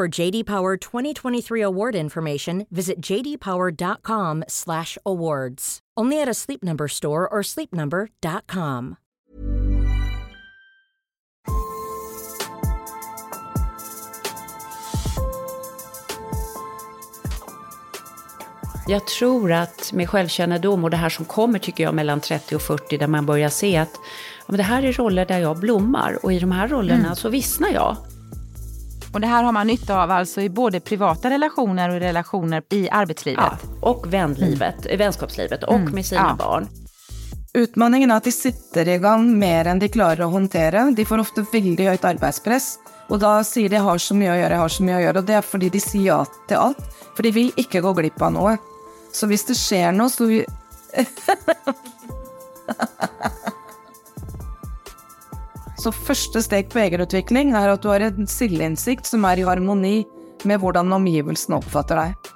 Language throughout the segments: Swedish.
For JD Power 2023 award information, visit jdpower.com/awards. Only at a Sleep Number store or sleepnumber.com. Jag tror att med självkännedom och det här som kommer tycker jag mellan 30 och 40 där man börjar se att ja, men det här är roller där jag blommar och i de här rollerna Mm. så vissnar jag. Och det här har man nytta av alltså i både privata relationer och relationer i arbetslivet. Ja, och vänlivet, vänskapslivet och Mm, med sina ja. barn. Utmaningen er at de setter i gang mer enn de klarer å håndtere. De får ofte veldig høyt arbeidspress, og da sier de har så mye å gjøre', 'jeg har så mye å gjøre'. Og det er fordi de sier ja til alt. For de vil ikke gå glipp av noe. Så hvis det skjer noe, så vi- Så første steg på egenutvikling er at du har en selvinnsikt som er i harmoni med hvordan omgivelsene oppfatter deg.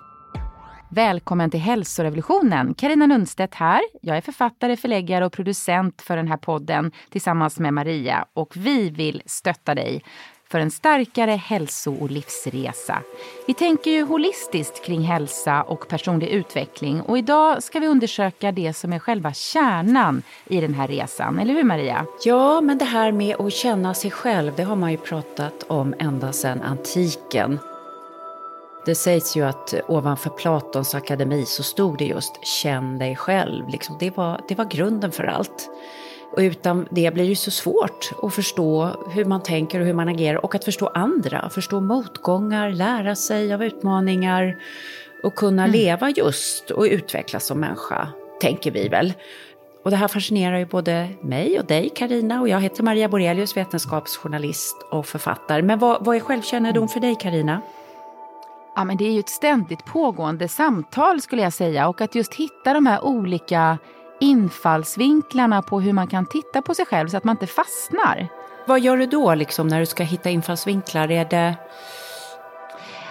Välkommen till hälsorevolutionen. Karina Nundstedt här. Jag är författare, förläggare och producent för den här podden tillsammans med Maria och vi vill stötta dig för en starkare hälso och livsresa. Vi tänker ju holistiskt kring hälsa och personlig utveckling och idag ska vi undersöka det som är själva kärnan i den här resan. Eller hur Maria? Ja, men det här med att känna sig själv, det har man ju pratat om ända sedan antiken. Det sägs ju att ovanför Platons akademi så stod det just känn dig själv. Liksom det, var, det var grunden för allt. Och utan det blir det så svårt att förstå hur man tänker och hur man agerar och att förstå andra, förstå motgångar, lära sig av utmaningar och kunna leva just och utvecklas som människa, tänker vi väl. Och det här fascinerar ju både mig och dig, Karina och jag heter Maria Borelius, vetenskapsjournalist och författare. Men vad, vad är självkännedom för dig, Karina? Ja, men det är ju ett ständigt pågående samtal skulle jag säga och att just hitta de här olika infallsvinklarna på hur man kan titta på sig själv så att man inte fastnar. Vad gör du då liksom när du ska hitta infallsvinklar? Är det...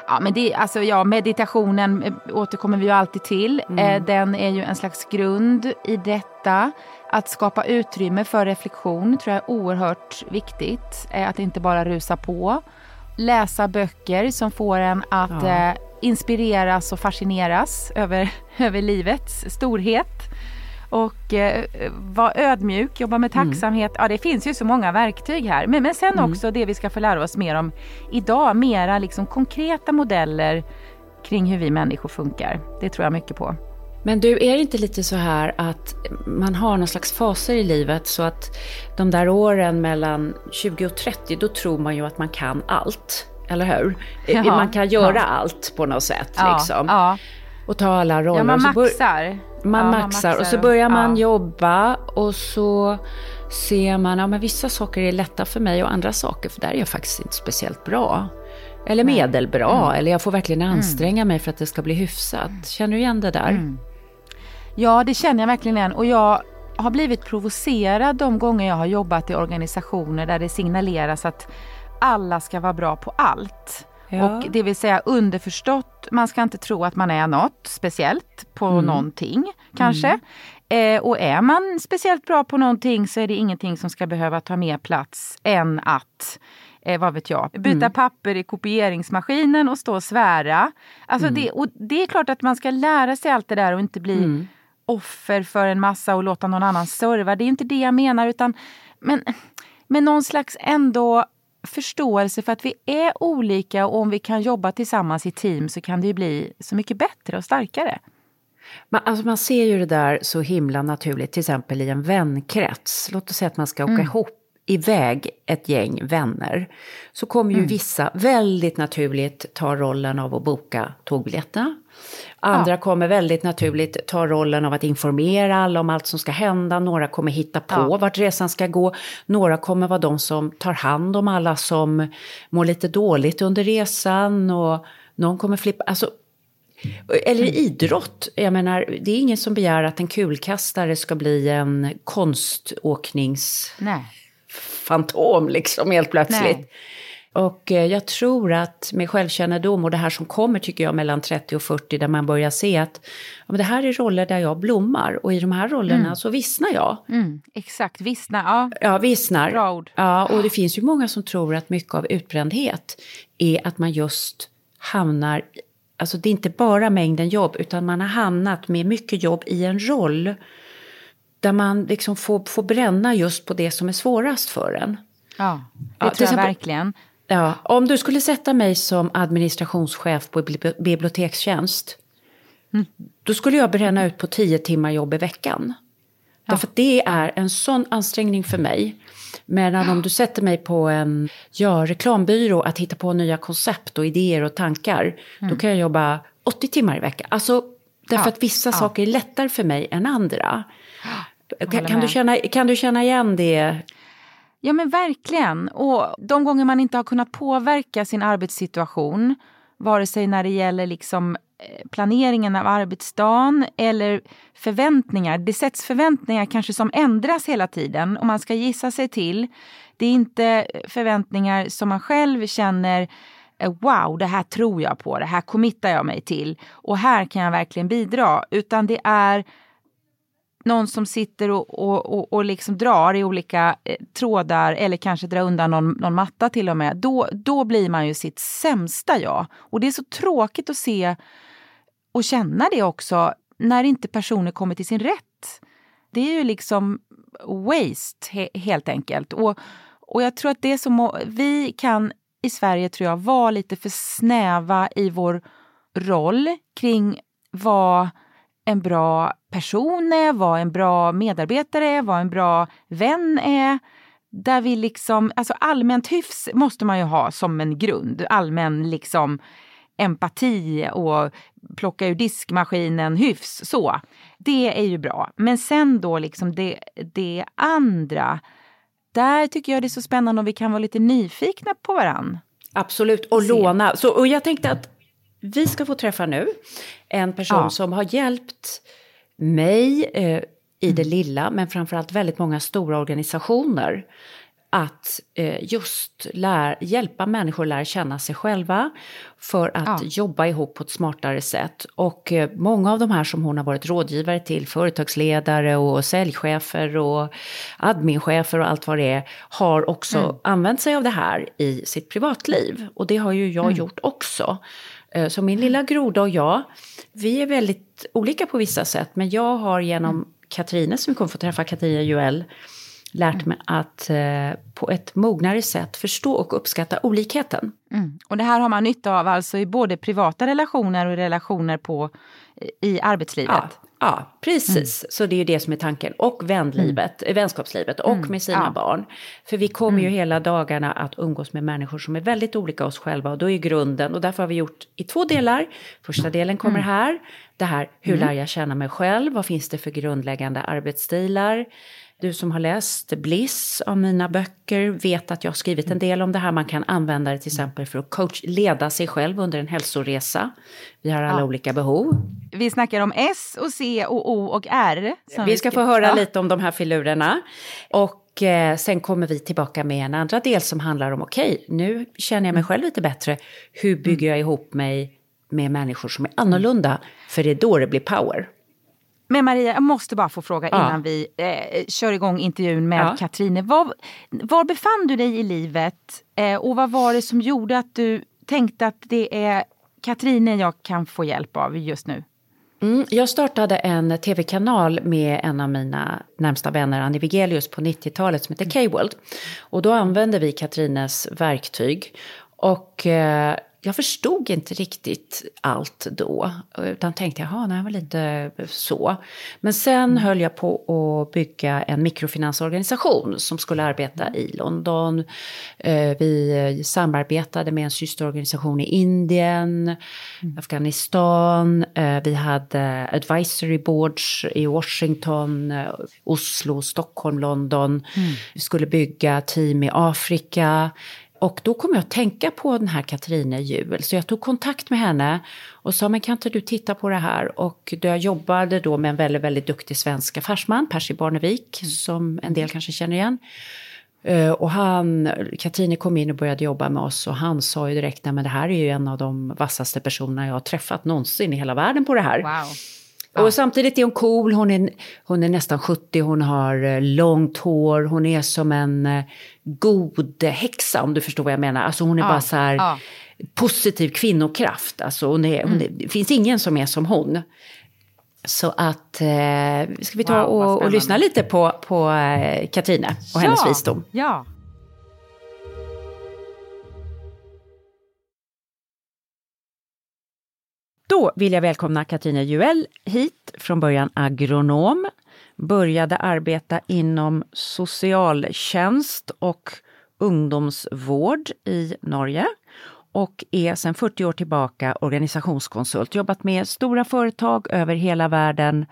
Ja, men det, alltså, ja, meditationen eh, återkommer vi ju alltid till. Eh, den är ju en slags grund i detta. Att skapa utrymme för reflektion tror jag är oerhört viktigt. Eh, att inte bara rusa på. Läsa böcker som får en att Ja. inspireras och fascineras över, över livets storhet. Och eh, vara ödmjuk, jobba med tacksamhet. Ja, det finns ju så många verktyg här. Men, men sen också det vi ska få lära oss mer om idag. Mera liksom konkreta modeller kring hur vi människor funkar. Det tror jag mycket på. Men du, är det inte lite så här att man har någon slags faser i livet så att de där åren mellan 20 och 30, då tror man ju att man kan allt. Eller hur? Ja, man kan göra ja. allt på något sätt. Ja, liksom. ja. Och ta alla roller. ja man Och så bör- maxar. Man Ja, maxar och så börjar man ja. jobba och så ser man, ja men vissa saker är lätta för mig och andra saker, för där är jag faktiskt inte speciellt bra. Eller medelbra, Mm. eller jag får verkligen anstränga mig för att det ska bli hyfsat. Känner du igen det där? Mm. Ja, det känner jag verkligen igen. Och jag har blivit provocerad de gånger jag har jobbat i organisationer där det signaleras att alla ska vara bra på allt. Ja. Och det vill säga underförstått, man ska inte tro att man är något speciellt på mm. någonting kanske. Mm. Eh, och är man speciellt bra på någonting så är det ingenting som ska behöva ta mer plats än att eh, vad vet jag, byta mm. papper i kopieringsmaskinen och stå och svära. Alltså mm. det, och det är klart att man ska lära sig allt det där och inte bli mm. offer för en massa och låta någon annan serva. Det är inte det jag menar utan men, men någon slags ändå förståelse för att vi är olika och om vi kan jobba tillsammans i team så kan det ju bli så mycket bättre och starkare. Man, alltså man ser ju det där så himla naturligt, till exempel i en vänkrets. Låt oss säga att man ska åka mm. ihop iväg ett gäng vänner så kommer ju mm. vissa väldigt naturligt ta rollen av att boka tågbiljetterna. Andra ja. kommer väldigt naturligt ta rollen av att informera alla om allt som ska hända. Några kommer hitta på ja. vart resan ska gå. Några kommer vara de som tar hand om alla som mår lite dåligt under resan. Och någon kommer flippa. Alltså, eller mm. idrott. Jag menar, det är ingen som begär att en kulkastare ska bli en konståknings... Nej fantom liksom helt plötsligt. Nej. Och eh, jag tror att med självkännedom och det här som kommer tycker jag mellan 30 och 40 där man börjar se att ja, det här är roller där jag blommar och i de här rollerna mm. så vissnar jag. Mm, exakt, vissna, ja. Ja, vissnar. Bra ord. Ja, och det finns ju många som tror att mycket av utbrändhet är att man just hamnar Alltså det är inte bara mängden jobb utan man har hamnat med mycket jobb i en roll där man liksom får, får bränna just på det som är svårast för en. Ja, det ja, tror jag verkligen. Ja, om du skulle sätta mig som administrationschef på bibliotekstjänst. Mm. Då skulle jag bränna ut på tio timmar jobb i veckan. Ja. Därför att det är en sån ansträngning för mig. Medan om du sätter mig på en ja, reklambyrå att hitta på nya koncept och idéer och tankar. Mm. Då kan jag jobba 80 timmar i veckan. Alltså, därför ja. att vissa ja. saker är lättare för mig än andra. Kan, kan, du känna, kan du känna igen det? Ja men verkligen. Och de gånger man inte har kunnat påverka sin arbetssituation, vare sig när det gäller liksom eh, planeringen av arbetsdagen eller förväntningar. Det sätts förväntningar kanske som ändras hela tiden och man ska gissa sig till. Det är inte förväntningar som man själv känner eh, wow, det här tror jag på, det här committar jag mig till och här kan jag verkligen bidra. Utan det är någon som sitter och, och, och, och liksom drar i olika eh, trådar eller kanske drar undan någon, någon matta till och med, då, då blir man ju sitt sämsta jag. Och det är så tråkigt att se och känna det också när inte personer kommer till sin rätt. Det är ju liksom waste he, helt enkelt. Och, och jag tror att det som vi kan i Sverige tror jag vara lite för snäva i vår roll kring vad en bra person är, vad en bra medarbetare är, vad en bra vän är. Där vi liksom, alltså allmänt hyfs måste man ju ha som en grund. Allmän liksom empati och plocka ur diskmaskinen hyfs. Så. Det är ju bra. Men sen då liksom det, det andra. Där tycker jag det är så spännande om vi kan vara lite nyfikna på varann. Absolut, och Se. låna. Så, och jag tänkte att vi ska få träffa nu en person ja. som har hjälpt mig eh, i det mm. lilla, men framförallt väldigt många stora organisationer att eh, just lär, hjälpa människor att lära känna sig själva för att ja. jobba ihop på ett smartare sätt. Och eh, många av de här som hon har varit rådgivare till, företagsledare och säljchefer och adminchefer och allt vad det är, har också mm. använt sig av det här i sitt privatliv. Och det har ju jag mm. gjort också. Eh, så min lilla groda och jag, vi är väldigt olika på vissa sätt. Men jag har genom mm. Katrine, som vi kommer få träffa, Katrine Joel, lärt mig att eh, på ett mognare sätt förstå och uppskatta olikheten. Mm. Och det här har man nytta av alltså i både privata relationer och relationer på, i arbetslivet? Ja, Ja, precis. Mm. Så det är ju det som är tanken. Och vänlivet, mm. vänskapslivet och mm. med sina ja. barn. För vi kommer ju mm. hela dagarna att umgås med människor som är väldigt olika oss själva. Och då är grunden, och därför har vi gjort i två delar. Första delen kommer mm. här. Det här, hur lär jag känna mig själv? Vad finns det för grundläggande arbetsstilar? Du som har läst Bliss av mina böcker vet att jag har skrivit en del om det här. Man kan använda det till exempel för att coach, leda sig själv under en hälsoresa. Vi har alla ja. olika behov. Vi snackar om S och C och O och R. Vi ska få höra ja. lite om de här filurerna. Och eh, sen kommer vi tillbaka med en andra del som handlar om okej, okay, nu känner jag mig själv lite bättre. Hur bygger jag ihop mig med människor som är annorlunda? För det är då det blir power. Men Maria, jag måste bara få fråga ja. innan vi eh, kör igång intervjun med ja. Katrine. Var, var befann du dig i livet eh, och vad var det som gjorde att du tänkte att det är Katrine jag kan få hjälp av just nu? Mm, jag startade en tv-kanal med en av mina närmsta vänner, Annie Vigelius, på 90-talet som heter K-World. Och då använde vi Katrines verktyg. Och eh, jag förstod inte riktigt allt då. Utan tänkte, jaha, det var lite så. Men sen mm. höll jag på att bygga en mikrofinansorganisation som skulle arbeta i London. Eh, vi samarbetade med en systerorganisation i Indien, mm. Afghanistan. Eh, vi hade advisory boards i Washington, eh, Oslo, Stockholm, London. Mm. Vi skulle bygga team i Afrika. Och då kom jag att tänka på den här Katrine Juel, så jag tog kontakt med henne och sa, men kan inte du titta på det här? Och jag jobbade då med en väldigt, väldigt duktig svensk affärsman, Percy Barnevik, mm. som en del kanske känner igen. Eh, och han, Katrine kom in och började jobba med oss och han sa ju direkt, nej men det här är ju en av de vassaste personerna jag har träffat någonsin i hela världen på det här. Wow. Och samtidigt är hon cool, hon är, hon är nästan 70, hon har eh, långt hår, hon är som en eh, god häxa om du förstår vad jag menar. Alltså hon är ja, bara så här ja. positiv kvinnokraft. Alltså hon är, hon är, mm. det finns ingen som är som hon. Så att, eh, ska vi ta wow, och, och, lyssna lite på, på eh, Katrine och ja, hennes visdom? Ja. Då vill jag välkomna Katrine Juel hit, från början agronom, började arbeta inom socialtjänst och ungdomsvård i Norge och är sedan 40 år tillbaka organisationskonsult. Jobbat med stora företag över hela världen.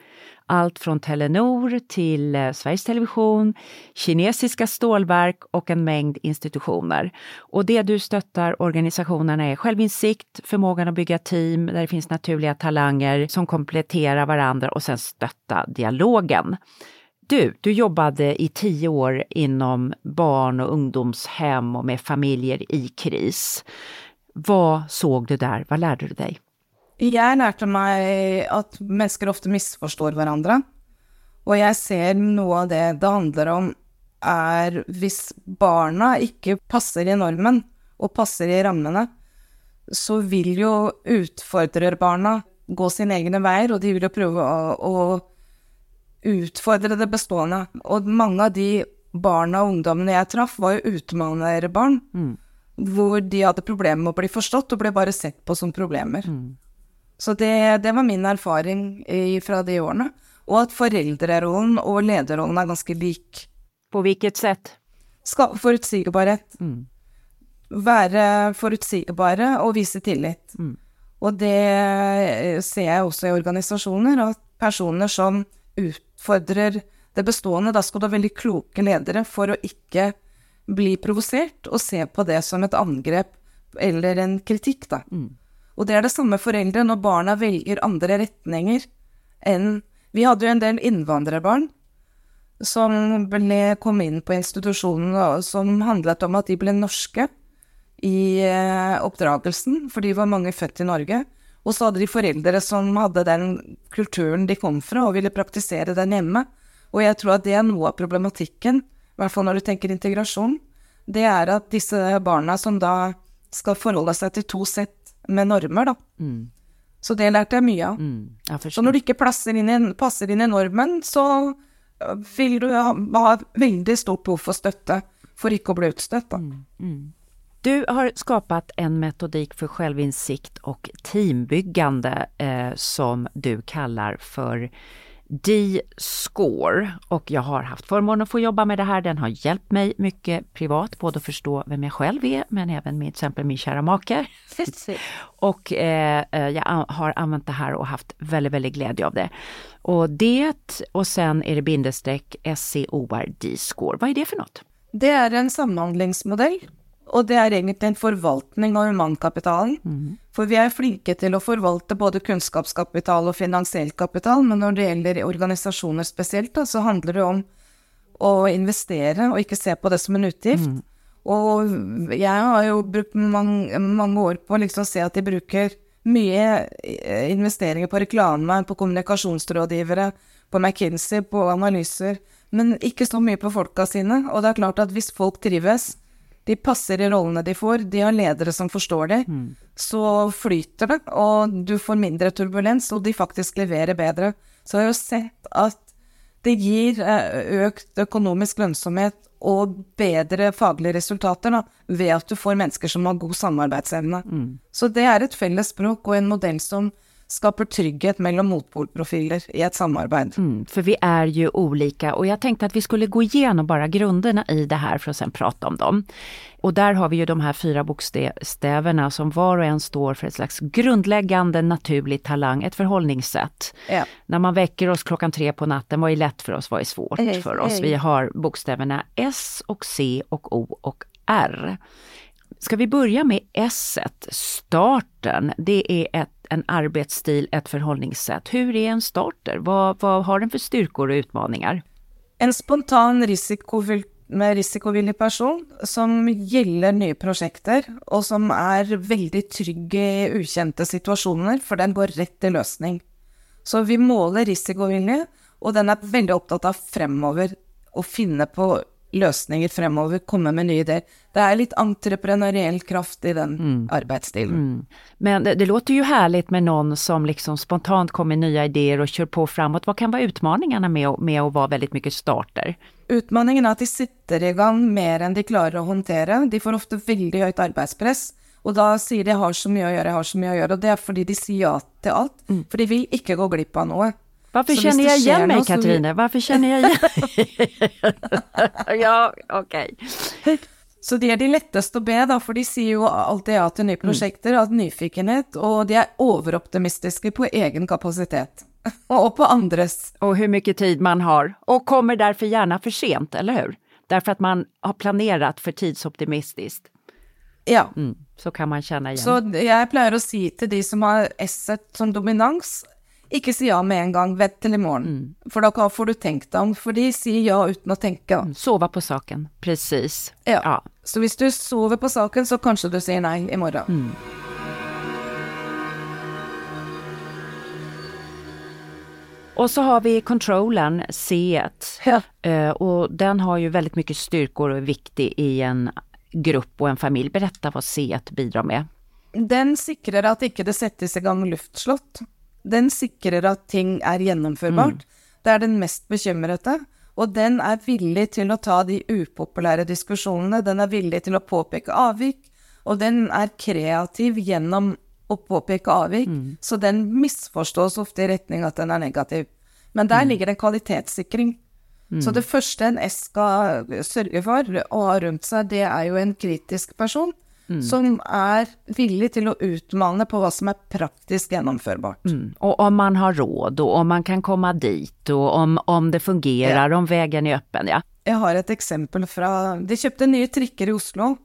Allt från Telenor till eh, Sveriges Television, kinesiska stålverk och en mängd institutioner. Och det du stöttar organisationerna är självinsikt, förmågan att bygga team där det finns naturliga talanger som kompletterar varandra och sen stötta dialogen. Du, du jobbade i tio år inom barn och ungdomshem och med familjer i kris. Vad såg du där? Vad lärde du dig? Jeg lærte meg at mennesker ofte misforstår hverandre. Og jeg ser noe av det det handler om, er hvis barna ikke passer i normen og passer i rammene, så vil jo utfordrerbarna gå sine egne veier, og de vil jo prøve å, å utfordre det bestående. Og mange av de barna og ungdommene jeg traff, var jo utmannerbarn. Mm hvor de hadde problemer med å bli forstått, og ble bare sett på som problemer. Mm. Så det, det, var min erfaring fra de årene. Og at foreldrerollen og lederrollen er ganske lik. På hvilket sett? Skal, forutsigbarhet. Mm. Være forutsigbare og vise tillit. Mm. Og det ser jeg også i organisasjoner, at personer som utfordrer det bestående, da skal du ha veldig kloke ledere for å ikke bli provosert og se på det som et angrep eller en kritikk, da. Mm. Och det är det samma föräldrar når barna väljer andra riktningar än... Vi hade ju en del invandrarbarn som ble, kom in på institutionen. og som handlade om att de blev norska i eh, oppdragelsen, de var många födda i Norge. Och så hade de föräldrar som hade den kulturen de kom från och ville praktisera den hemma. Och jag tror att det är noe av problematikken i hvert fall når du tänker integration. det är att disse barna som då ska forholde sig till två sätt med normer, da. Mm. Så det lærte jeg mye av. Mm, så når du ikke inn i, passer inn i normen, så vil du ha, ha veldig stort behov for støtte for ikke å bli utstøtt. Da. Mm, mm. Du har skapat en metodik för självinsikt och teambyggande eh, som du kallar för D-score och jag har haft förmånen att få jobba med det här. Den har hjälpt mig mycket privat, både att förstå vem jag själv är men även med till exempel min kära make. och eh, jag har använt det här och haft väldigt, väldigt glädje av det. Och det och sen är det bindestreck SCOR D-score. Vad är det för något? Det är en samhandlingsmodell og det er egentlig en forvaltning av humankapitalen. Mm. For vi er flinke til å forvalte både kunnskapskapital og finansiell kapital, men når det gjelder organisasjoner spesielt, da, så handler det om å investere og ikke se på det som en utgift. Mm. Og jeg har jo brukt mange, mange år på å liksom se at de bruker mye eh, investeringer på reklame, på kommunikasjonsrådgivere, på McKinsey, på analyser, men ikke så mye på folka sine. Og det er klart at hvis folk trives, de passer i rollene de får, de har ledere som forstår det. Mm. Så flyter det, og du får mindre turbulens, og de faktisk leverer bedre. Så jeg har jo sett at det gir eh, økt økonomisk lønnsomhet og bedre faglige resultater da, ved at du får mennesker som har god samarbeidsevne. Mm. Så det er et felles språk og en modell som skapar trygghet mellan motpolprofiler i ett samarbete. Mm, för vi är ju olika och jag tänkte att vi skulle gå igenom bara grunderna i det här för att sen prata om dem. Och där har vi ju de här fyra bokstäverna som var och en står för ett slags grundläggande naturlig talang, ett förhållningssätt. Ja. När man väcker oss klockan tre på natten, vad är lätt för oss, vad är svårt ej, för oss? Ej. Vi har bokstäverna S och C och O och R. Ska vi börja med S, starten? Det är ett en arbetsstil, ett förhållningssätt. Hur är en starter? Vad, vad har den för styrkor och utmaningar? En spontan risikovill, med risikovillig person som gäller nya projekt och som är väldigt trygg i okända situationer, för den går rätt till lösning. Så vi måler risikovilje, och den är väldigt upptagen av fremover och finna på lösningar fremover, komma med nya idéer. Det är lite entreprenöriell kraft i den mm. arbetsstilen. Mm. Men det, det, låter ju härligt med någon som liksom spontant kommer med nya idéer och kör på framåt. Vad kan vara utmaningarna med, med att vara väldigt mycket starter? Utmaningen är att de sitter igång mer än de klarar att hantera. De får ofta väldigt högt arbetspress. Och då säger de har så mycket att göra, jag har så mycket att göra. Och det är för att de säger ja till allt. Mm. För de vill inte gå glipp av något. Varför så känner jag igen mig Katrine? Vi... Varför känner jag igen Ja, okej. Okay. Så det är det lättaste att be, då, för de säger ju alltid ja till nya projekt, mm. av nyfikenhet, och de är överoptimistiska på egen kapacitet. och på andres. Och hur mycket tid man har. Och kommer därför gärna för sent, eller hur? Därför att man har planerat för tidsoptimistiskt. Ja. Mm, så kan man känna igen. Så jag brukar säga till de som har S som dominans, inte säga ja med en gång, vänta till imorgon. Mm. För då får du tänkt dem, för de säger ja utan att tänka. Mm, sova på saken, precis. Ja. ja. Så om du sover på saken så kanske du säger nej imorgon. Mm. Och så har vi controllern C1 ja. Eh, och den har ju väldigt mycket styrkor och är viktig i en grupp och en familj. Berätta vad C1 bidrar med. Den säkrar att inte det sätts igång luftslott. Den sikrer at ting er gjennomførbart. Mm. Det er den mest bekymrede. Og den er villig til å ta de upopulære diskusjonene. Den er villig til å påpeke avvik, og den er kreativ gjennom å påpeke avvik. Mm. Så den misforstås ofte i retning at den er negativ. Men der mm. ligger det en kvalitetssikring. Mm. Så det første en S skal sørge for å ha rundt seg, det er jo en kritisk person Mm. som är villig till att utmana på vad som är praktiskt genomförbart. Mm. Och om man har råd och om man kan komma dit och om, om det fungerar, ja. om vägen är öppen. Ja. Jag har ett exempel från, de köpte nya trickor i Oslo,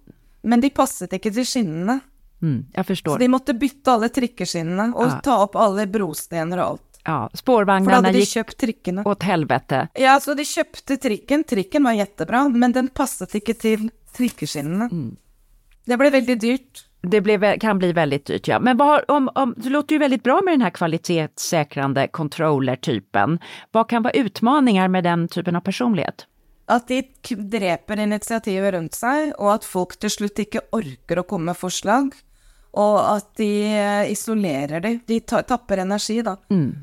men de passade inte till skinnena. Mm, jag förstår. Så de måste byta alla trickerskinnena och ja. ta upp alla brostenar och allt. Ja, spårvagnarna gick köpt trickerna. åt helvete. Ja, så de köpte tricken. Tricken var jättebra, men den passade inte till trickerskinnena. Mm. Det blev väldigt dyrt. Det blev, kan bli väldigt dyrt, ja. Men vad, om, om, det låter ju väldigt bra med den här kvalitetssäkrande controller-typen. Vad kan vara utmaningar med den typen av personlighet? Att de dräper initiativet runt sig och att folk till slut inte orkar att komma med förslag. Och att de isolerar det. De tappar energi då. Mm.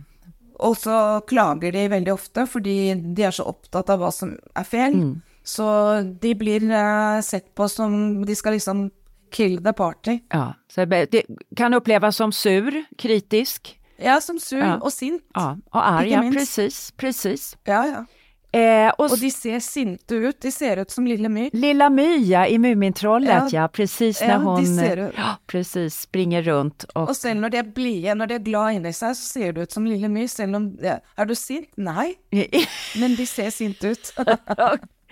Och så klagar de väldigt ofta för de är så upptagna av vad som är fel. Mm. Så de blir uh, sett på som de ska liksom kill the party. Ja, så det kan upplevas som sur, kritisk. Ja, som sur Ja. och sint. Ja, och arg, ja, precis, precis. Ja, ja. Eh, och, Och de ser sinte ut. De ser ut som Lille My. Lilla Mya i Mumintrollet, ja, Ja. precis Ja, när de hon eh, ja, precis, springer runt och Och sen när de är blida, när de är glada inne sig, så ser du ut som Lille My. Selv om ja, Är du sint? Nej, men de ser sint ut.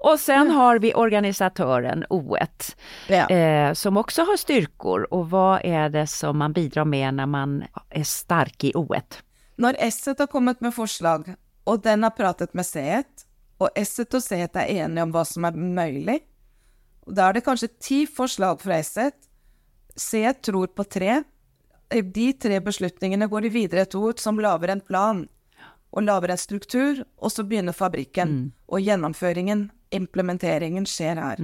Och sen har vi organisatören O1 ja. eh, som också har styrkor. Och vad är det som man bidrar med när man är stark i O1? Når S-et har kommet med forslag, og den har pratet med C1, og S-et og C1 er enige om hva som er mulig, og da er det kanskje ti forslag fra S1, C1 tror på tre, de tre beslutningene går de videre til ord som lager en plan, og lager en struktur, og så begynner fabrikken, og gjennomføringen, implementeringen skjer her.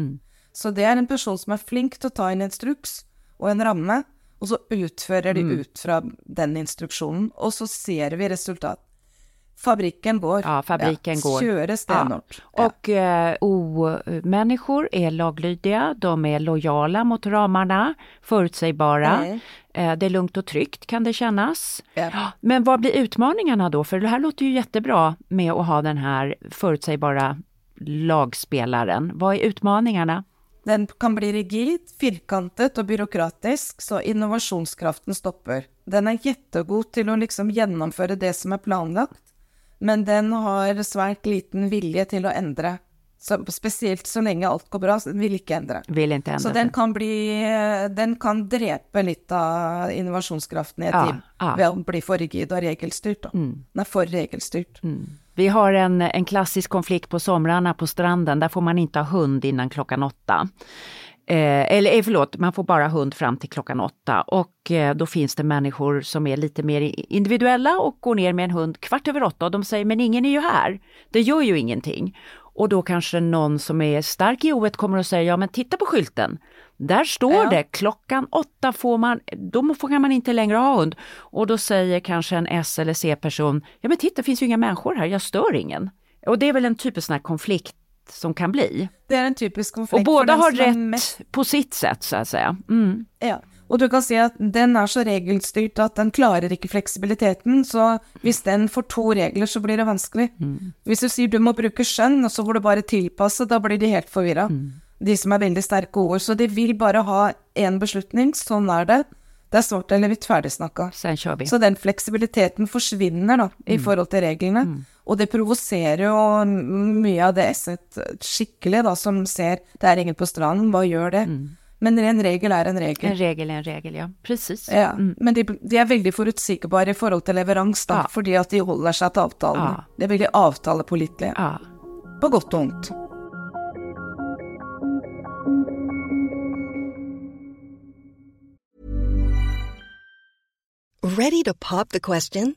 Så det er en person som er flink til å ta en instruks og en ramme, og så utfører de ut fra den instruksjonen, og så ser vi resultat. Fabriken går. Ja, fabriken går. Kjører stenhårt. Ja. Och eh, O-människor är laglydiga, de är lojala mot ramarna, förutsägbara. Mm. Eh, det är lugnt och tryggt kan det kännas. Ja. Men vad blir utmaningarna då? För det här låter ju jättebra med att ha den här förutsägbara lagspelaren. Vad är utmaningarna? Den kan bli rigid, firkantet og byråkratisk, så innovasjonskraften stopper. Den er jättegod til å liksom gjennomføre det som er planlagt, men den har svært liten vilje til å endre. Så, spesielt så lenge alt går bra, så den vil ikke endre. Vill inte ändra Så sig. den kan, bli, den kan drepe litt av innovasjonskraften i et Ja, team ja. ved å bli for rigid og regelstyrt. Da. Den er for regelstyrt. Vi har en, en klassisk konflikt på somrarna på stranden. Där får man inte ha hund innan klockan åtta. Eh, eller eh, förlåt, man får bara hund fram till klockan åtta. Och eh, då finns det människor som är lite mer individuella och går ner med en hund kvart över åtta och de säger men ingen är ju här. Det gör ju ingenting. Och då kanske någon som är stark i oet kommer och säger ja men titta på skylten. Där står Ja. det klockan åtta får man, då får kan man inte längre ha hund. Och då säger kanske en S eller C-person, ja men titta det finns ju inga människor här, jag stör ingen. Och det är väl en typisk sån här konflikt som kan bli. Det er en typisk konflikt. Och båda har rätt mest på sitt sätt så att säga. Mm. Ja, og du kan si at den er så regelstyrt at den klarer ikke fleksibiliteten, så hvis den får to regler, så blir det vanskelig. Hvis du sier du må bruke skjønn, og så får du bare tilpasse, da blir de helt forvirra. De som er veldig sterke ord. Så de vil bare ha én beslutning, sånn er det. Det er svart eller hvitt, ferdigsnakka. Sen kör vi. Så den fleksibiliteten forsvinner da, i forhold til reglene. Og det provoserer jo mye av det S-et skikkelig, da, som ser det er ingen på stranden, hva gjør det? Men en regel er en regel. En regel är en regel, ja. Precis. Ja, men de, de er veldig forutsigbare i forhold til leverans, Ja. fordi at de holder seg til avtalen. Ja. De er veldig avtalepålitelige, Ja. på godt og vondt. Ready to pop the question?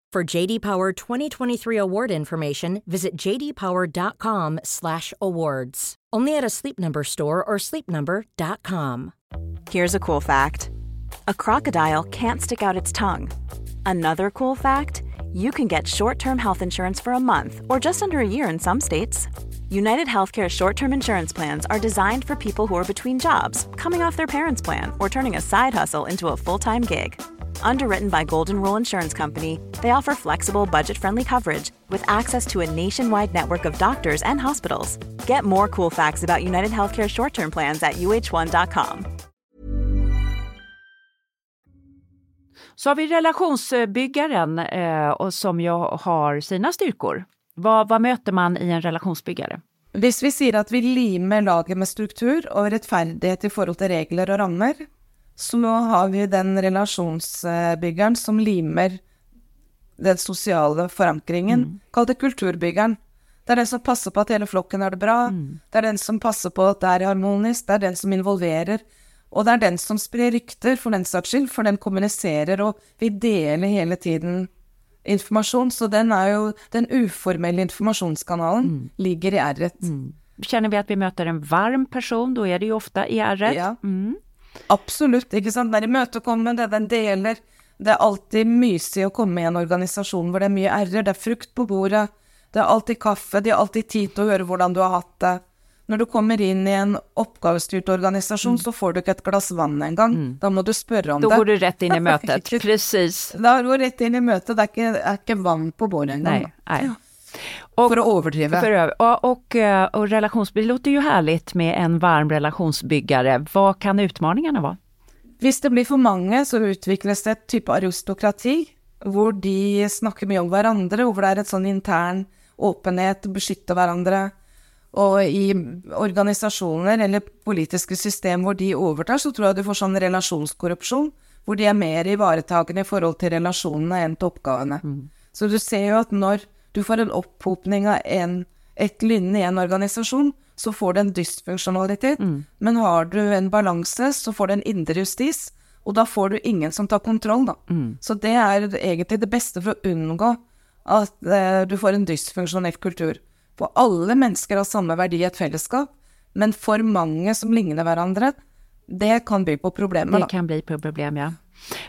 For JD Power 2023 award information, visit jdpower.com/awards. Only at a Sleep Number store or sleepnumber.com. Here's a cool fact a crocodile can't stick out its tongue. Another cool fact you can get short term health insurance for a month or just under a year in some states. United Healthcare short term insurance plans are designed for people who are between jobs, coming off their parents' plan, or turning a side hustle into a full time gig. Underwritten by Golden Rule Insurance Company, they offer flexible, budget friendly coverage with access to a nationwide network of doctors and hospitals. Get more cool facts about United Healthcare short term plans at uh1.com. Så har vi relationsbyggaren eh, och som ju har sina styrkor. Vad, vad möter man i en relationsbyggare? Hvis vi sier at vi limer laget med struktur og rettferdighet i forhold til regler og rammer, så har vi den relasjonsbyggeren som limer den sosiale forankringen. Mm. Kall det kulturbyggeren. Det er den som passer på at hele flokken har det bra. Mm. Det er den som passer på at det er harmonisk. Det er den som involverer. Og det er den som sprer rykter, for den saks skyld, for den kommuniserer, og vi deler hele tiden informasjon. Så den er jo Den uformelle informasjonskanalen ligger i r-et. Känner vi att vi möter en varm person, då är det ju ofta i ärret. Ja. Mm. Absolutt, ikke sant. Det er imøtekommende, den deler. Det er alltid mysig å komme i en organisasjon hvor det er mye r-er. Det er frukt på bordet, det er alltid kaffe, de har alltid tid til å høre hvordan du har hatt det. Når du kommer inn i en oppgavestyrt organisasjon, så får du ikke et glass vann engang. Da må du spørre om Då det. går du rätt in i mötet, precis. Da går du rett inn i møtet. Det er ikke, det er ikke vann på bordet engang. Nej, nej. Da. For å overdrive. För, öv- och, och, eh, och relationsbygg, det låter ju härligt med en varm relationsbyggare. Vad kan utmaningarna vara? Hvis det blir for mange, så utvikles det et type aristokrati, hvor de snakker mye om hverandre, og hvor det er et sånn intern åpenhet, beskytte hverandre. Og i organisasjoner eller politiske system hvor de overtar, så tror jeg du får sånn relasjonskorrupsjon, hvor de er mer ivaretagende i forhold til relasjonene enn til oppgavene. Så du ser jo at når du får en opphopning av en, et lynne i en organisasjon, så får du en dysfunksjonalitet. Men har du en balanse, så får du en indre justis, og da får du ingen som tar kontroll, da. Så det er egentlig det beste for å unngå at eh, du får en dysfunksjonell kultur. For alle mennesker har samme verdi i et fellesskap, men for mange som ligner hverandre, det kan by på problemer, Det da. kan bli problem, ja.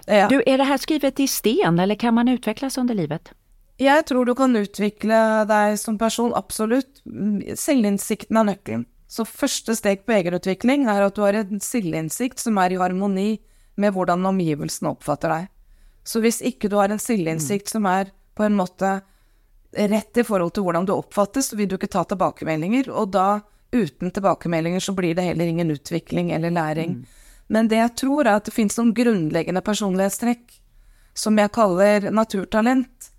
Ja. Du, är det här skrivet i sten eller kan man utvecklas under livet? Jeg tror du kan utvikle deg som person, absolutt. Självinsikten Selvinnsikten er nøkkelen. Så første steg på egenutvikling er at du har en selvinnsikt som er i harmoni med hvordan omgivelsene oppfatter deg. Så hvis ikke du har en selvinnsikt som er på en måte rett i forhold til hvordan du oppfattes, så vil du ikke ta tilbakemeldinger, og da, uten tilbakemeldinger, så blir det heller ingen utvikling eller læring. Men det jeg tror er at det finnes noen grunnleggende personlighetstrekk som jeg kaller naturtalent.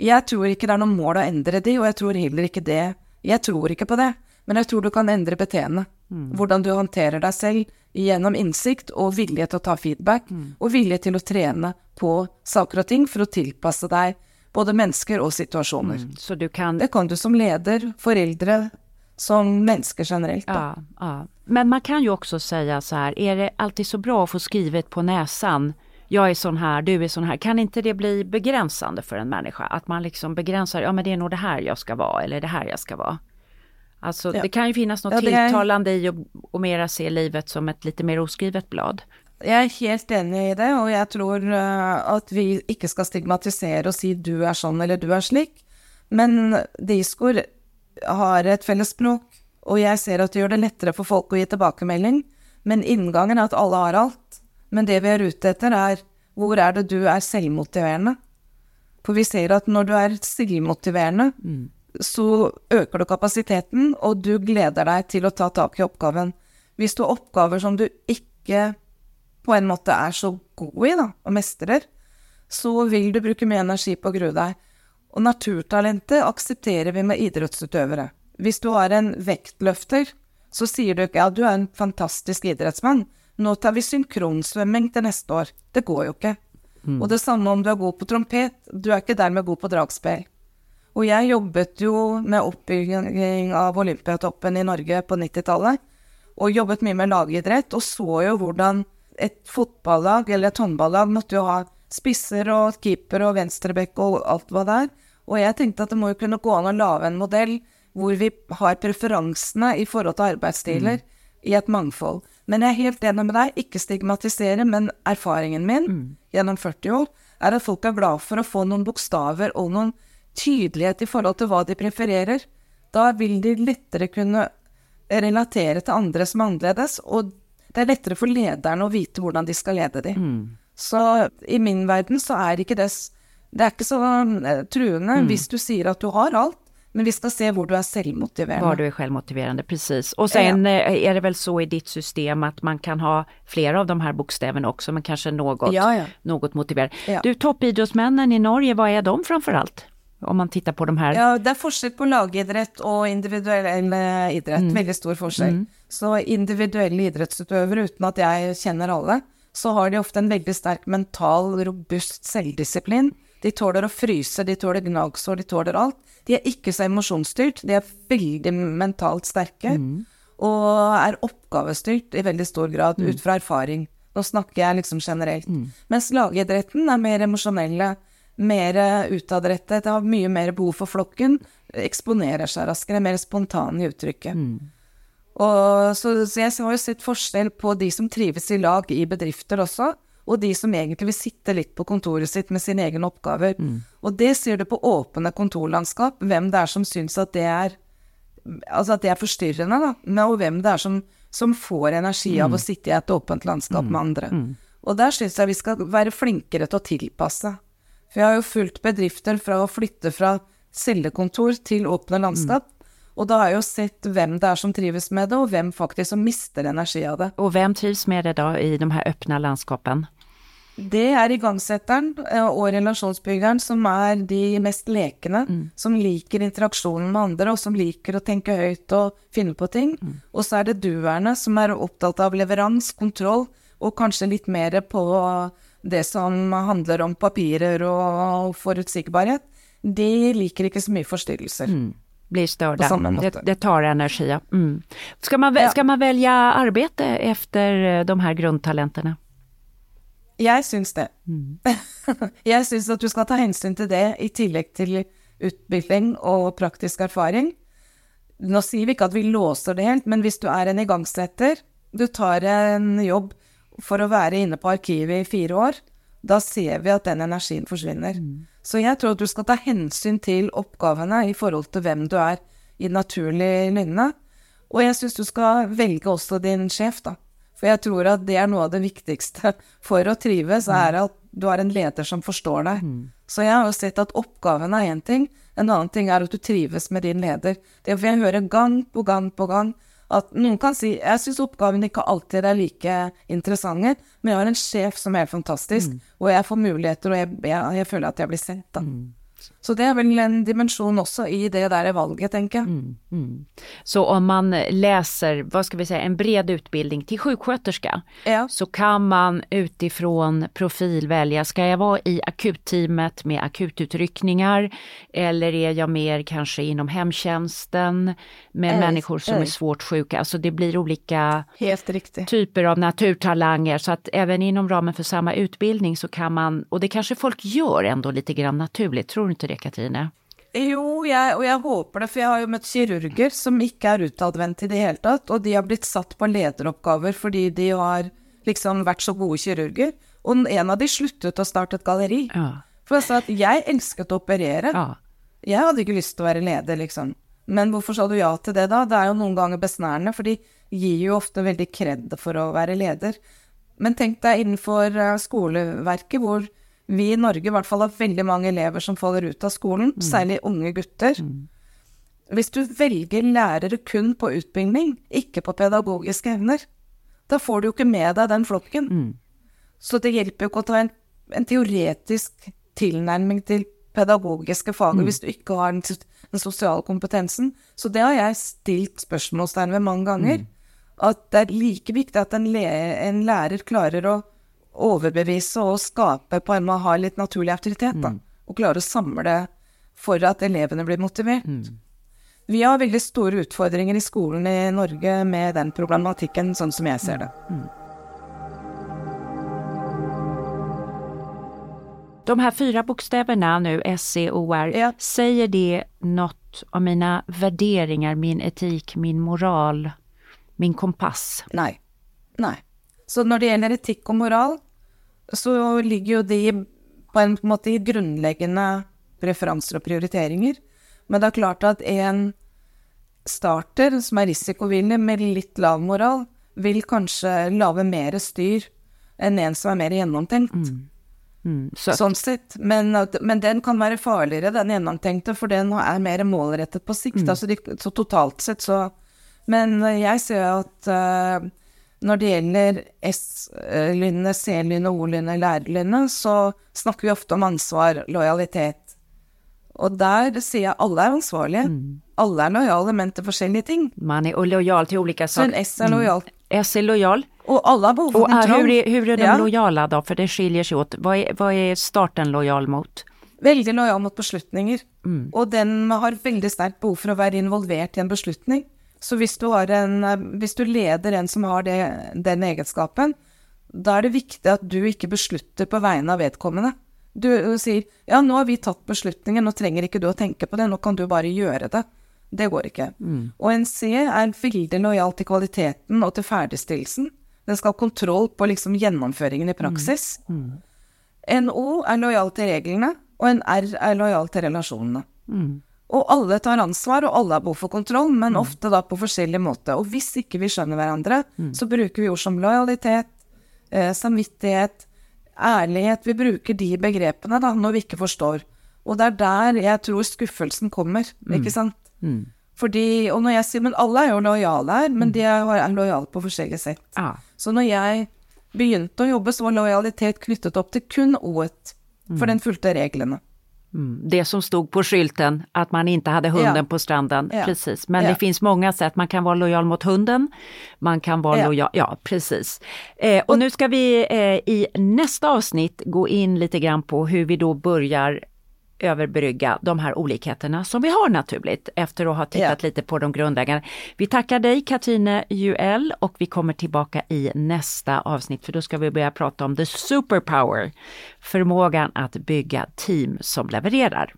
Jeg tror ikke det er noe mål å endre de, og jeg tror heller ikke det Jeg tror ikke på det, men jeg tror du kan endre beteende. Hvordan du håndterer deg selv gjennom innsikt og vilje til å ta feedback, og vilje til å trene på saker og ting for å tilpasse deg både mennesker og situasjoner. Så du kan... Det kan du som leder, foreldre, som mennesker generelt. Da. Ja, ja. Men man kan ju också säga så här, är det alltid så bra att få skrivet på näsan, jag är sån här, du är sån här, kan inte det bli begränsande för en människa? Att man liksom begränsar, ja men det är nog det här jag ska vara eller det här jag ska vara. Alltså Ja. det kan ju finnas något Ja, är- tilltalande i att och mera se livet som ett lite mer oskrivet blad. Jeg er helt enig i det, og jeg tror eh, at vi ikke skal stigmatisere og si du er sånn eller du er slik. Men Discord har et felles språk, og jeg ser at det gjør det lettere for folk å gi tilbakemelding. Men inngangen er at alle har alt. Men det vi er ute etter, er hvor er det du er selvmotiverende? For vi ser at når du er selvmotiverende, så øker du kapasiteten, og du gleder deg til å ta tak i oppgaven. Hvis du har oppgaver som du ikke på en måte er så god i, da, og mestrer, så vil du bruke mye energi på å grue deg. Og naturtalentet aksepterer vi med idrettsutøvere. Hvis du har en vektløfter, så sier du ikke ja, du er en fantastisk idrettsmann, nå tar vi synkronsvømming til neste år. Det går jo ikke. Og det samme om du er god på trompet, du er ikke dermed god på dragspill. Og jeg jobbet jo med oppbygging av Olympiatoppen i Norge på 90-tallet, og jobbet mye med lagidrett, og så jo hvordan et fotballag eller et håndballag måtte jo ha spisser og keeper og venstrebekk og alt det er. Og jeg tenkte at det må jo kunne gå an å lage en modell hvor vi har preferansene i forhold til arbeidsstiler i et mangfold. Men jeg er helt enig med deg, ikke stigmatisere, men erfaringen min gjennom 40 år er at folk er glad for å få noen bokstaver og noen tydelighet i forhold til hva de prefererer. Da vil de lettere kunne relatere til andre som er annerledes, og det er lettere for lederne å vite hvordan de skal lede de. Så i min verden så er ikke det Det er ikke så eh, truende hvis du sier at du har alt, Men vi ska se var du är självmotiverande. Var du är självmotiverande, precis. Och sen ja. Eh, är det väl så i ditt system att man kan ha flera av de här bokstäverna också, men kanske något, ja, ja. något motiverande. Du, toppidrottsmännen i Norge, vad är de framförallt? Om man tittar på de här. Ja, det är skillnad på lagidrott och individuell idrott, mm. väldigt stor skillnad. Mm. Så individuella idrottsutövare, utan att jag känner alla, så har de ofta en väldigt stark mental, robust självdisciplin. De tåler å fryse, de tåler gnagsår, de tåler alt. De er ikke så emosjonsstyrt, de er veldig mentalt sterke. Mm. Og er oppgavestyrt i veldig stor grad, mm. ut fra erfaring. Nå snakker jeg liksom generelt. Mm. Mens lagidretten er mer emosjonelle, mer utadrettet, har mye mer behov for flokken. Eksponerer seg raskere, mer spontan i uttrykket. Mm. Og, så, så jeg har jo sett forskjell på de som trives i lag i bedrifter også, og de som egentlig vil sitte litt på kontoret sitt med sine egne oppgaver. Mm. Og det ser du på åpne kontorlandskap, hvem det er som syns at det er Altså at det er forstyrrende, da, og hvem det er som, som får energi av mm. å sitte i et åpent landskap mm. med andre. Mm. Og der syns jeg vi skal være flinkere til å tilpasse. For jeg har jo fulgt bedrifter fra å flytte fra cellekontor til åpne landskap. Mm. Och då har jag ju sett vem det är som trivs med det och vem faktiskt som mister energi av det. Och vem trivs med det då i de här öppna landskapen? Det är igångsättaren eh, och relationsbyggaren som är de mest lekande, mm. som liker interaktionen med andra och som liker att tänka högt och finna på ting. Mm. Och så är det duerne som är upptagna av leverans, kontroll och kanske lite mer på det som handlar om papirer och förutsägbarhet. De liker inte så mycket förstyrrelser. Mm blir störda. Det, det, tar energi. Mm. Ska, man, ja. ska man välja arbete efter eh, de här grundtalenterna? Jag syns det. Mm. jag syns att du ska ta hänsyn till det i tillägg till utbildning och praktisk erfaring. Nu säger vi inte att vi låser det helt, men om du är en igångsättare, du tar en jobb för att vara inne på arkivet i fyra år, då ser vi att den energin försvinner. Mm. Så jeg tror at du skal ta hensyn til oppgavene i forhold til hvem du er i naturlig lynne. Og jeg syns du skal velge også din sjef, da. For jeg tror at det er noe av det viktigste for å trives, mm. er at du er en leder som forstår deg. Mm. Så jeg har jo sett at oppgaven er én ting, en annen ting er at du trives med din leder. Det får jeg høre gang på gang på gang at noen kan si jeg syns oppgavene ikke alltid er like interessante, men jeg har en sjef som er helt fantastisk, mm. og jeg får muligheter, og jeg, jeg, jeg, føler at jeg blir sett. da. Så det är väl en dimension också i det där valget, tänker jag. Mm, mm. Så om man läser, vad ska vi säga, en bred utbildning till sjuksköterska, ja. så kan man utifrån profil välja, ska jag vara i akutteamet med akututryckningar eller är jag mer kanske inom hemtjänsten med äh, människor som äh. är svårt sjuka? Alltså det blir olika typer av naturtalanger så att även inom ramen för samma utbildning så kan man, och det kanske folk gör ändå lite grann naturligt, tror du inte det Katrine? Jo, jeg, og jeg håper det, for jeg har jo møtt kirurger som ikke er utadvendte i det hele tatt, og de har blitt satt på lederoppgaver fordi de har liksom vært så gode kirurger. Og en av de sluttet å starte et galleri. Ja. For jeg sa at jeg elsket å operere. Ja. Jeg hadde ikke lyst til å være leder, liksom. Men hvorfor sa du ja til det, da? Det er jo noen ganger besnærende, for de gir jo ofte veldig kred for å være leder. Men tenk deg innenfor eh, skoleverket, hvor vi i Norge i hvert fall har veldig mange elever som faller ut av skolen, mm. særlig unge gutter. Mm. Hvis du velger lærere kun på utbildning, ikke på pedagogiske evner, da får du jo ikke med deg den flokken. Mm. Så det hjelper jo ikke å ta en, en teoretisk tilnærming til pedagogiske fag mm. hvis du ikke har den, den, sosiale kompetensen. Så det har jeg stilt spørsmålstegn ved mange ganger. Mm. At det er like viktig at en, en lærer klarer å overbevise og skape på en måte ha litt naturlig autoritet. Da, mm. Og klare å samle for at elevene blir motivert. Mm. Vi har veldig store utfordringer i skolen i Norge med den problematikken, sånn som jeg ser det. Mm. De här fyra bokstäverna nu, S-C-O-R, ja. säger det något om mina värderingar, min etik, min moral, min kompass? Nej. Nej. Så når det gjelder etikk og moral, så ligger jo de på en måte i grunnleggende preferanser og prioriteringer. Men det er klart at en starter som er risikovillig med litt lav moral, vil kanskje lage mer styr enn en som er mer gjennomtenkt. Mm. Mm, så. Sånn sett. Men, men, den kan være farligere, den gjennomtenkte, for den er mer målrettet på sikt. Mm. Altså så totalt sett så Men jeg ser at uh, når det gjelder S-lynnet, C-lynnet, O-lynnet, lærerlynnet, så snakker vi ofte om ansvar, lojalitet. Og der sier jeg alle er ansvarlige. Mm. Alle er lojale, men til forskjellige ting. Man er lojal til ulike saker. Så en S er lojal. Mm. S är lojal. Och alla har behov av kontroll. Hur är, hur är de ja. lojala då? För det skiljer sig åt. Vad är, vad är starten lojal mot? Veldig lojal mot beslutninger. Mm. Og den har veldig sterkt behov for å være involvert i en beslutning. Så hvis du, en, hvis du leder en som har det, den egenskapen, da er det viktig at du ikke beslutter på vegne av vedkommende. Du, du sier ja, nå har vi tatt beslutningen, nå trenger ikke du å tenke på det, nå kan du bare gjøre det. Det går ikke. Mm. Og en C er veldig lojal til kvaliteten og til ferdigstillelsen. Den skal ha kontroll på liksom gjennomføringen i praksis. Mm. Mm. En O er lojal til reglene, og en R er lojal til relasjonene. Mm. Og alle tar ansvar, og alle har behov for kontroll, men mm. ofte da på forskjellig måte. Og hvis ikke vi skjønner hverandre, mm. så bruker vi ord som lojalitet, eh, samvittighet, ærlighet. Vi bruker de begrepene da, når vi ikke forstår. Og det er der jeg tror skuffelsen kommer, ikke sant? Mm. Fordi, og når jeg sier Men alle er jo lojale her, men mm. de er lojale på forskjellige sett. Ah. Så når jeg begynte å jobbe, så var lojalitet knyttet opp til kun O-et. For mm. den fulgte reglene. Mm. Det som stod på skylten, att man inte hade hunden ja. på stranden. Ja. Precis. Men ja. det finns många sätt, man kan vara lojal mot hunden, man kan vara lojal, ja precis. Eh, och, nu ska vi eh, i nästa avsnitt gå in lite grann på hur vi då börjar överbrygga de här olikheterna som vi har naturligt efter att ha tittat yeah. lite på de grundläggande. Vi tackar dig Katrine Juel och vi kommer tillbaka i nästa avsnitt för då ska vi börja prata om the superpower, förmågan att bygga team som levererar.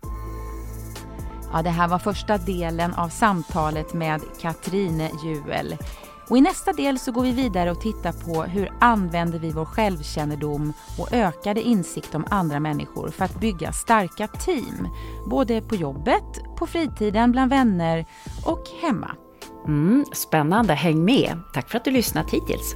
Ja, det här var första delen av samtalet med Katrine Juel. Och I nästa del så går vi vidare och tittar på hur använder vi vår självkännedom och ökade insikt om andra människor för att bygga starka team. Både på jobbet, på fritiden, bland vänner och hemma. Mm, spännande, häng med! Tack för att du lyssnat hittills.